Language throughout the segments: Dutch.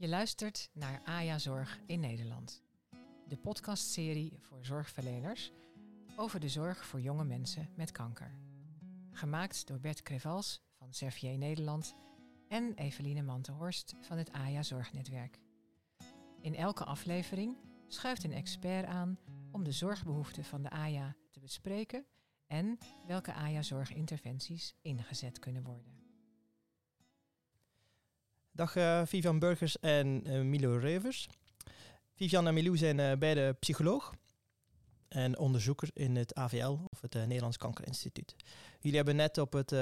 Je luistert naar AJA Zorg in Nederland. De podcastserie voor zorgverleners over de zorg voor jonge mensen met kanker. Gemaakt door Bert Crevals van Servier Nederland en Eveline Mantenhorst van het AJA Zorgnetwerk. In elke aflevering schuift een expert aan om de zorgbehoeften van de AJA te bespreken en welke AJA-zorginterventies ingezet kunnen worden. Dag uh, Vivian Burgers en uh, Milo Revers. Vivian en Milou zijn uh, beide psycholoog en onderzoeker in het AVL, of het Nederlands Kankerinstituut. Jullie hebben net op het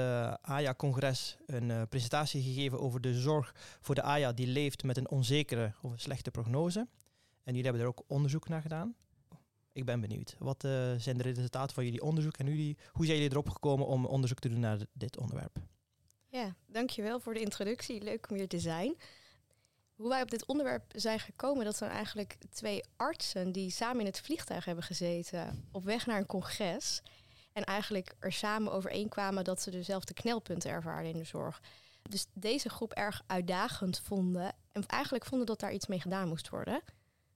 AJA-congres een presentatie gegeven over de zorg voor de AJA die leeft met een onzekere of een slechte prognose. En jullie hebben er ook onderzoek naar gedaan. Ik ben benieuwd. Wat zijn de resultaten van jullie onderzoek en hoe zijn jullie erop gekomen om onderzoek te doen naar dit onderwerp? Ja, dankjewel voor de introductie. Leuk om hier te zijn. Hoe wij op dit onderwerp zijn gekomen, dat zijn eigenlijk twee artsen die samen in het vliegtuig hebben gezeten op weg naar een congres. En eigenlijk er samen overeenkwamen dat ze dezelfde knelpunten ervaren in de zorg. Dus deze groep erg uitdagend vonden. En eigenlijk vonden dat daar iets mee gedaan moest worden.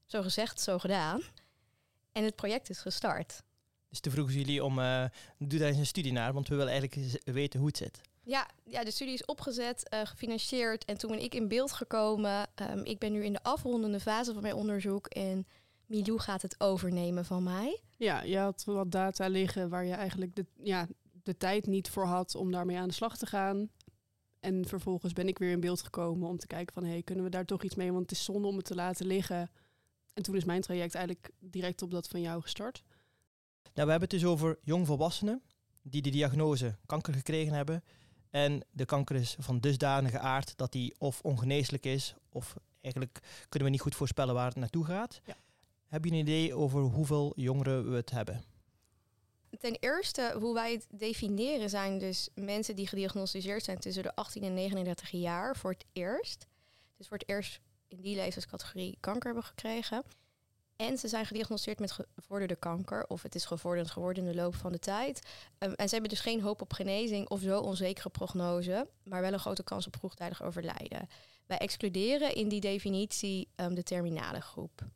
Zo gezegd, zo gedaan. En het project is gestart. Dus toen vroegen jullie om, uh, doe daar eens een studie naar, want we willen eigenlijk weten hoe het zit. Ja, ja, de studie is opgezet, uh, gefinancierd en toen ben ik in beeld gekomen. Um, ik ben nu in de afrondende fase van mijn onderzoek en Milou gaat het overnemen van mij. Ja, je had wat data liggen waar je eigenlijk de, ja, de tijd niet voor had om daarmee aan de slag te gaan. En vervolgens ben ik weer in beeld gekomen om te kijken van... hé, hey, kunnen we daar toch iets mee? Want het is zonde om het te laten liggen. En toen is mijn traject eigenlijk direct op dat van jou gestart. Nou, we hebben het dus over jongvolwassenen die de diagnose kanker gekregen hebben... En de kanker is van dusdanige aard dat die of ongeneeslijk is, of eigenlijk kunnen we niet goed voorspellen waar het naartoe gaat. Ja. Heb je een idee over hoeveel jongeren we het hebben? Ten eerste, hoe wij het definiëren, zijn dus mensen die gediagnosticeerd zijn tussen de 18 en 39 jaar voor het eerst. Dus voor het eerst in die levenscategorie kanker hebben gekregen. En ze zijn gediagnosticeerd met gevorderde kanker, of het is gevorderd geworden in de loop van de tijd. Um, en ze hebben dus geen hoop op genezing of zo onzekere prognose, maar wel een grote kans op vroegtijdig overlijden. Wij excluderen in die definitie um, de terminale groep.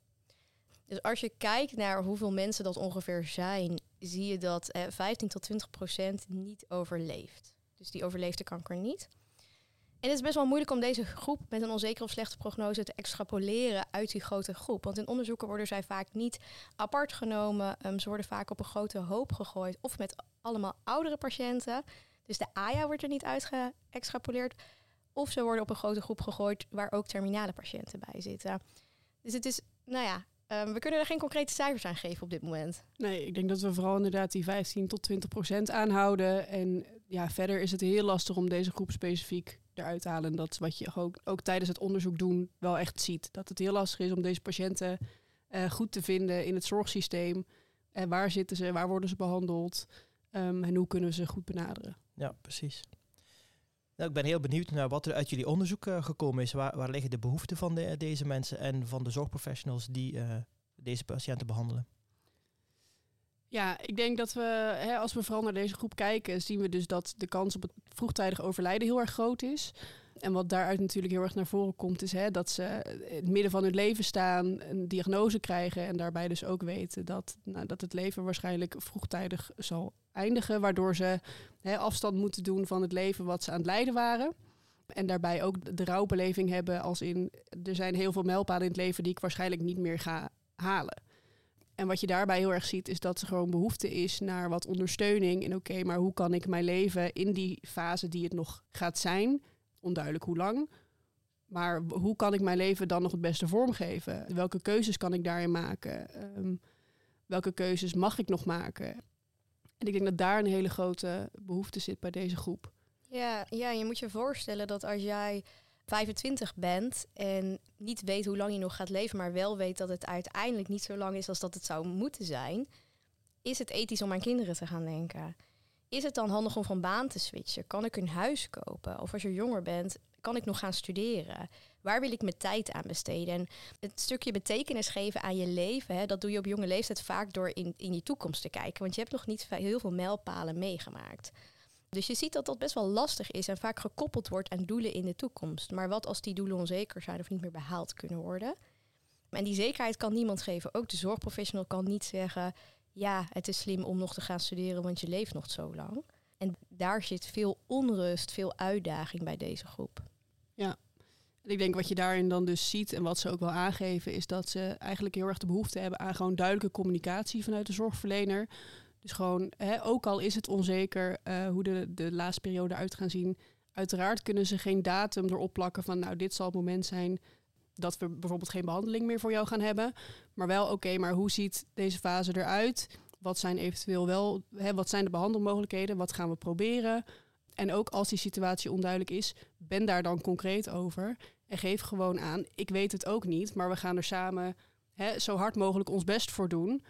Dus als je kijkt naar hoeveel mensen dat ongeveer zijn, zie je dat eh, 15 tot 20 procent niet overleeft. Dus die overleeft de kanker niet. En het is best wel moeilijk om deze groep met een onzekere of slechte prognose te extrapoleren uit die grote groep. Want in onderzoeken worden zij vaak niet apart genomen. Um, ze worden vaak op een grote hoop gegooid of met allemaal oudere patiënten. Dus de AJA wordt er niet uitgeëxtrapoleerd. Of ze worden op een grote groep gegooid waar ook terminale patiënten bij zitten. Dus het is, nou ja, um, we kunnen er geen concrete cijfers aan geven op dit moment. Nee, ik denk dat we vooral inderdaad die 15 tot 20 procent aanhouden. En ja, verder is het heel lastig om deze groep specifiek eruit halen. En dat wat je ook, ook tijdens het onderzoek doen wel echt ziet. Dat het heel lastig is om deze patiënten uh, goed te vinden in het zorgsysteem. En waar zitten ze, waar worden ze behandeld um, en hoe kunnen we ze goed benaderen. Ja, precies. Nou, ik ben heel benieuwd naar wat er uit jullie onderzoek uh, gekomen is. Waar, liggen de behoeften van de, deze mensen en van de zorgprofessionals die uh, deze patiënten behandelen? Ja, ik denk dat we, hè, als we vooral naar deze groep kijken, zien we dus dat de kans op het vroegtijdig overlijden heel erg groot is. En wat daaruit natuurlijk heel erg naar voren komt, is hè, dat ze in het midden van hun leven staan, een diagnose krijgen en daarbij dus ook weten dat, nou, dat het leven waarschijnlijk vroegtijdig zal eindigen, waardoor ze hè, afstand moeten doen van het leven wat ze aan het leiden waren. En daarbij ook de rouwbeleving hebben als in, er zijn heel veel mijlpalen in het leven die ik waarschijnlijk niet meer ga halen. En wat je daarbij heel erg ziet, is dat er gewoon behoefte is naar wat ondersteuning. En oké, maar hoe kan ik mijn leven in die fase die het nog gaat zijn, onduidelijk hoe lang, maar hoe kan ik mijn leven dan nog het beste vormgeven? Welke keuzes kan ik daarin maken? Um, welke keuzes mag ik nog maken? En ik denk dat daar een hele grote behoefte zit bij deze groep. Ja, ja, je moet je voorstellen dat als jij 25 bent en niet weet hoe lang je nog gaat leven, maar wel weet dat het uiteindelijk niet zo lang is als dat het zou moeten zijn, is het ethisch om aan kinderen te gaan denken? Is het dan handig om van baan te switchen? Kan ik een huis kopen? Of als je jonger bent, kan ik nog gaan studeren? Waar wil ik mijn tijd aan besteden? En het stukje betekenis geven aan je leven, hè, dat doe je op jonge leeftijd vaak door in, in je toekomst te kijken. Want je hebt nog niet heel veel mijlpalen meegemaakt. Dus je ziet dat dat best wel lastig is en vaak gekoppeld wordt aan doelen in de toekomst. Maar wat als die doelen onzeker zijn of niet meer behaald kunnen worden? En die zekerheid kan niemand geven. Ook de zorgprofessional kan niet zeggen: ja, het is slim om nog te gaan studeren, want je leeft nog zo lang. En daar zit veel onrust, veel uitdaging bij deze groep. Ja, en ik denk wat je daarin dan dus ziet en wat ze ook wel aangeven, is dat ze eigenlijk heel erg de behoefte hebben aan gewoon duidelijke communicatie vanuit de zorgverlener. Dus gewoon, hè, ook al is het onzeker uh, hoe de, de laatste periode uit gaan zien, uiteraard kunnen ze geen datum erop plakken van nou dit zal het moment zijn dat we bijvoorbeeld geen behandeling meer voor jou gaan hebben. Maar wel, oké, maar hoe ziet deze fase eruit? Wat zijn eventueel wel, hè, wat zijn de behandelmogelijkheden? Wat gaan we proberen? En ook als die situatie onduidelijk is, ben daar dan concreet over. En geef gewoon aan, ik weet het ook niet, maar we gaan er samen hè, zo hard mogelijk ons best voor doen.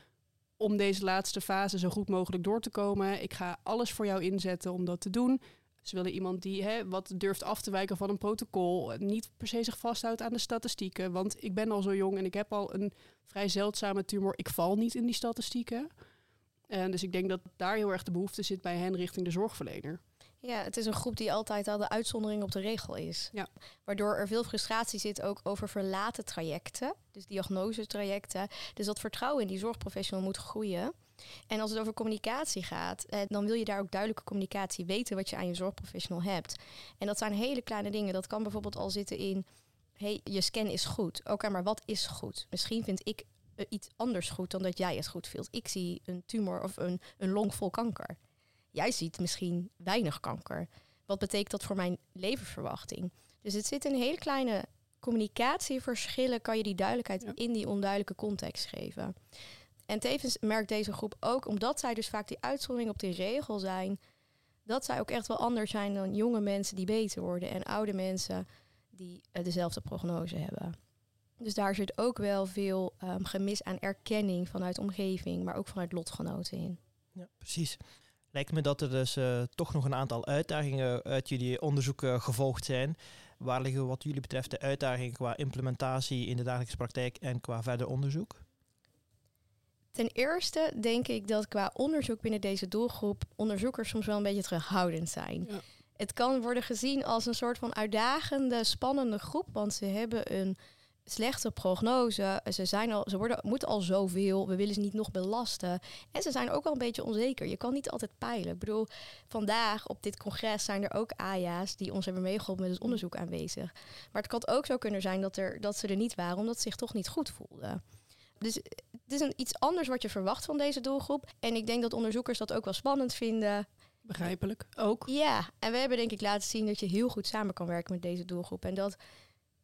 Om deze laatste fase zo goed mogelijk door te komen. Ik ga alles voor jou inzetten om dat te doen. Ze willen iemand die hè, wat durft af te wijken van een protocol. Niet per se zich vasthoudt aan de statistieken. Want ik ben al zo jong en ik heb al een vrij zeldzame tumor. Ik val niet in die statistieken. En dus ik denk dat daar heel erg de behoefte zit bij hen richting de zorgverlener. Ja, het is een groep die altijd al de uitzondering op de regel is. Ja. Waardoor er veel frustratie zit ook over verlaten trajecten, dus diagnosetrajecten. Dus dat vertrouwen in die zorgprofessional moet groeien. En als het over communicatie gaat, eh, dan wil je daar ook duidelijke communicatie weten wat je aan je zorgprofessional hebt. En dat zijn hele kleine dingen. Dat kan bijvoorbeeld al zitten in, hey, je scan is goed. Oké, maar wat is goed? Misschien vind ik eh, iets anders goed dan dat jij het goed vindt. Ik zie een tumor of een, een long vol kanker. Jij ziet misschien weinig kanker. Wat betekent dat voor mijn levensverwachting? Dus het zit in hele kleine communicatieverschillen. Kan je die duidelijkheid in die onduidelijke context geven? En tevens merkt deze groep ook, omdat zij dus vaak die uitzondering op die regel zijn, dat zij ook echt wel anders zijn dan jonge mensen die beter worden en oude mensen die uh, dezelfde prognose hebben. Dus daar zit ook wel veel um, gemis aan erkenning vanuit omgeving, maar ook vanuit lotgenoten in. Ja, precies. Lijkt me dat er dus uh, toch nog een aantal uitdagingen uit jullie onderzoek uh, gevolgd zijn. Waar liggen wat jullie betreft de uitdagingen qua implementatie in de dagelijkse praktijk en qua verder onderzoek? Ten eerste denk ik dat qua onderzoek binnen deze doelgroep onderzoekers soms wel een beetje terughoudend zijn. Ja. Het kan worden gezien als een soort van uitdagende, spannende groep, want ze hebben een slechte prognose. Ze, zijn al, ze worden, moeten al zoveel. We willen ze niet nog belasten. En ze zijn ook wel een beetje onzeker. Je kan niet altijd peilen. Ik bedoel, vandaag op dit congres zijn er ook AJA's die ons hebben meegeholpen met het onderzoek aanwezig. Maar het kan ook zo kunnen zijn dat, er, dat ze er niet waren omdat ze zich toch niet goed voelden. Dus het is een, iets anders wat je verwacht van deze doelgroep. En ik denk dat onderzoekers dat ook wel spannend vinden. Begrijpelijk, ook. Ja, en we hebben denk ik laten zien dat je heel goed samen kan werken met deze doelgroep. En dat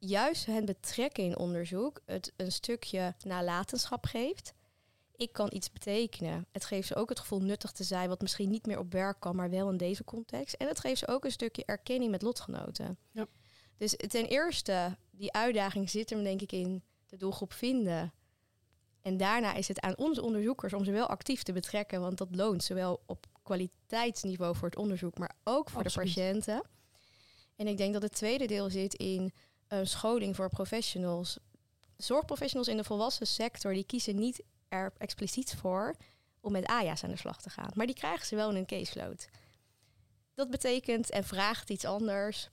juist het betrekken in onderzoek het een stukje nalatenschap geeft. Ik kan iets betekenen. Het geeft ze ook het gevoel nuttig te zijn, wat misschien niet meer op werk kan, maar wel in deze context. En het geeft ze ook een stukje erkenning met lotgenoten. Ja. Dus ten eerste, die uitdaging zit hem denk ik in de doelgroep vinden. En daarna is het aan onze onderzoekers om ze wel actief te betrekken, want dat loont zowel op kwaliteitsniveau voor het onderzoek, maar ook voor de patiënten. En ik denk dat het tweede deel zit in scholing voor professionals. Zorgprofessionals in de volwassen sector die kiezen niet er expliciet voor om met AJA's aan de slag te gaan. Maar die krijgen ze wel in een caseload. Dat betekent en vraagt iets anders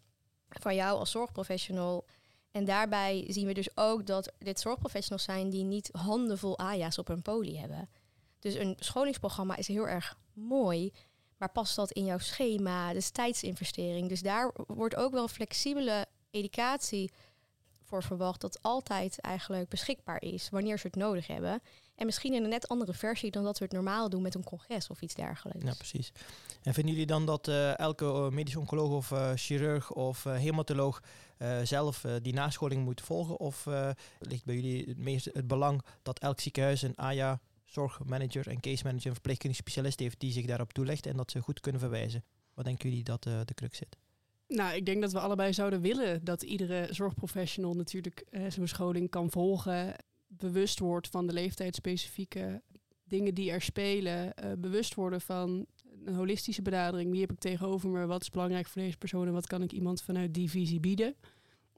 van jou als zorgprofessional. En daarbij zien we dus ook dat dit zorgprofessionals zijn die niet handenvol AJA's op hun poli hebben. Dus een scholingsprogramma is heel erg mooi, maar past dat in jouw schema? Dus tijdsinvestering. Dus daar wordt ook wel flexibele educatie voor verwacht dat altijd eigenlijk beschikbaar is wanneer ze het nodig hebben. En misschien in een net andere versie dan dat we het normaal doen met een congres of iets dergelijks. Ja, precies. En vinden jullie dan dat uh, elke uh, medisch oncoloog of uh, chirurg of hematoloog zelf die nascholing moet volgen? Of ligt bij jullie het, meest, het belang dat elk ziekenhuis een AJA zorgmanager en case manager, een verpleegkundige specialist heeft die zich daarop toelegt en dat ze goed kunnen verwijzen? Wat denken jullie dat de crux zit? Nou, ik denk dat we allebei zouden willen dat iedere zorgprofessional natuurlijk uh, zijn scholing kan volgen. Bewust wordt van de leeftijdsspecifieke dingen die er spelen. Uh, bewust worden van een holistische benadering. Wie heb ik tegenover me? Wat is belangrijk voor deze persoon? En wat kan ik iemand vanuit die visie bieden?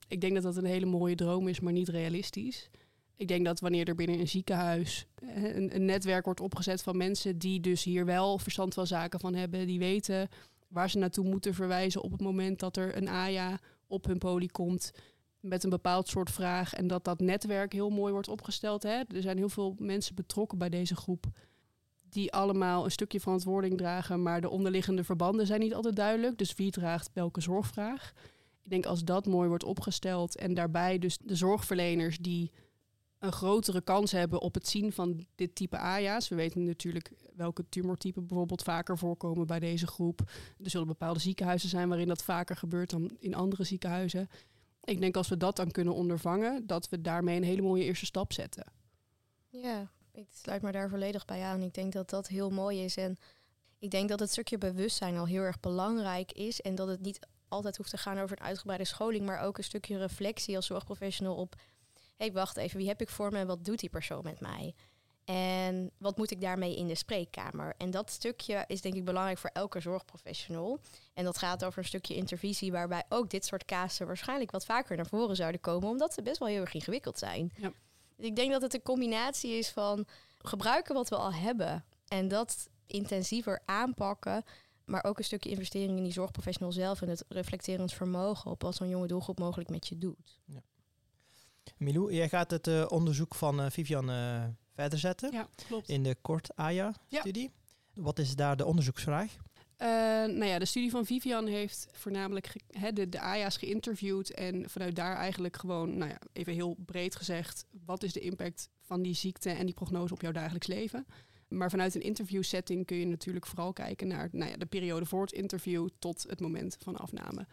Ik denk dat dat een hele mooie droom is, maar niet realistisch. Ik denk dat wanneer er binnen een ziekenhuis eh, een, een netwerk wordt opgezet van mensen die dus hier wel verstand van zaken van hebben, die weten waar ze naartoe moeten verwijzen op het moment dat er een AJA op hun poli komt met een bepaald soort vraag. En dat dat netwerk heel mooi wordt opgesteld. Hè? Er zijn heel veel mensen betrokken bij deze groep die allemaal een stukje verantwoording dragen, maar de onderliggende verbanden zijn niet altijd duidelijk. Dus wie draagt welke zorgvraag? Ik denk als dat mooi wordt opgesteld en daarbij dus de zorgverleners die een grotere kans hebben op het zien van dit type AJA's. We weten natuurlijk welke tumortypen bijvoorbeeld vaker voorkomen bij deze groep. Er zullen bepaalde ziekenhuizen zijn waarin dat vaker gebeurt dan in andere ziekenhuizen. Ik denk als we dat dan kunnen ondervangen, dat we daarmee een hele mooie eerste stap zetten. Ja, ik sluit me daar volledig bij aan. Ik denk dat dat heel mooi is. En ik denk dat het stukje bewustzijn al heel erg belangrijk is. En dat het niet altijd hoeft te gaan over een uitgebreide scholing, maar ook een stukje reflectie als zorgprofessional op. Hé, hey, wacht even, wie heb ik voor me en wat doet die persoon met mij? En wat moet ik daarmee in de spreekkamer? En dat stukje is denk ik belangrijk voor elke zorgprofessional. En dat gaat over een stukje intervisie, waarbij ook dit soort casen waarschijnlijk wat vaker naar voren zouden komen, omdat ze best wel heel erg ingewikkeld zijn. Ja. Ik denk dat het een combinatie is van gebruiken wat we al hebben en dat intensiever aanpakken, maar ook een stukje investering in die zorgprofessional zelf en het reflecterend vermogen op wat zo'n jonge doelgroep mogelijk met je doet. Ja. Milou, jij gaat het uh, onderzoek van uh, Vivian uh, verder zetten ja, klopt. in de kort AYA-studie. Ja. Wat is daar de onderzoeksvraag? Uh, nou ja, de studie van Vivian heeft voornamelijk de, de AYA's geïnterviewd en vanuit daar eigenlijk gewoon, nou ja, even heel breed gezegd, wat is de impact van die ziekte en die prognose op jouw dagelijks leven? Maar vanuit een interviewsetting kun je natuurlijk vooral kijken naar nou ja, de periode voor het interview tot het moment van afname.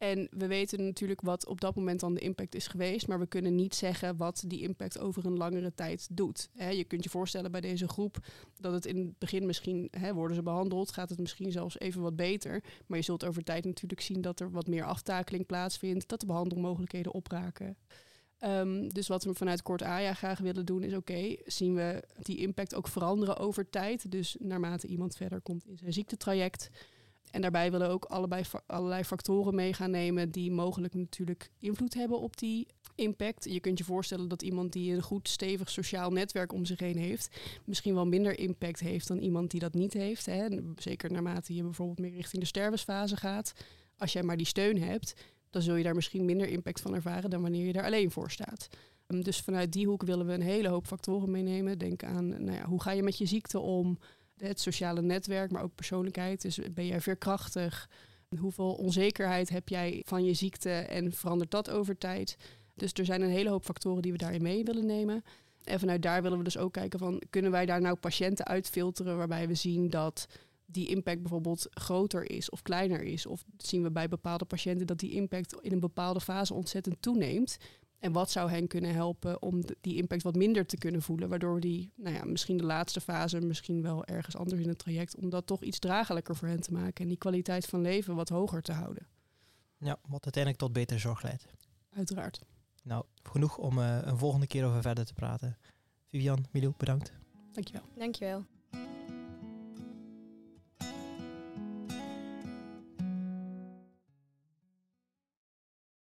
En we weten natuurlijk wat op dat moment dan de impact is geweest, maar we kunnen niet zeggen wat die impact over een langere tijd doet. je kunt je voorstellen bij deze groep dat het in het begin misschien worden ze behandeld, gaat het misschien zelfs even wat beter. Maar je zult over tijd natuurlijk zien dat er wat meer aftakeling plaatsvindt, dat de behandelmogelijkheden opraken. Um, dus wat we vanuit Kort AJA graag willen doen is oké, zien we die impact ook veranderen over tijd. Dus naarmate iemand verder komt in zijn ziektetraject. En daarbij willen we ook allebei allerlei factoren mee gaan nemen die mogelijk natuurlijk invloed hebben op die impact. Je kunt je voorstellen dat iemand die een goed stevig sociaal netwerk om zich heen heeft, misschien wel minder impact heeft dan iemand die dat niet heeft. Hè. Zeker naarmate je bijvoorbeeld meer richting de stervensfase gaat. Als jij maar die steun hebt, dan zul je daar misschien minder impact van ervaren dan wanneer je daar alleen voor staat. Ehm, dus vanuit die hoek willen we een hele hoop factoren meenemen. Denk aan nou ja, hoe ga je met je ziekte om, het sociale netwerk, maar ook persoonlijkheid. Dus ben jij veerkrachtig? Hoeveel onzekerheid heb jij van je ziekte en verandert dat over tijd? Dus er zijn een hele hoop factoren die we daarin mee willen nemen. En vanuit daar willen we dus ook kijken van kunnen wij daar nou patiënten uitfilteren waarbij we zien dat die impact bijvoorbeeld groter is of kleiner is. Of zien we bij bepaalde patiënten dat die impact in een bepaalde fase ontzettend toeneemt. En wat zou hen kunnen helpen om die impact wat minder te kunnen voelen, waardoor we die, nou ja, misschien de laatste fase, misschien wel ergens anders in het traject, om dat toch iets draaglijker voor hen te maken en die kwaliteit van leven wat hoger te houden. Ja, wat uiteindelijk tot betere zorg leidt. Uiteraard. Nou, genoeg om uh, een volgende keer over verder te praten. Vivian, Milou, bedankt. Dankjewel. Dankjewel.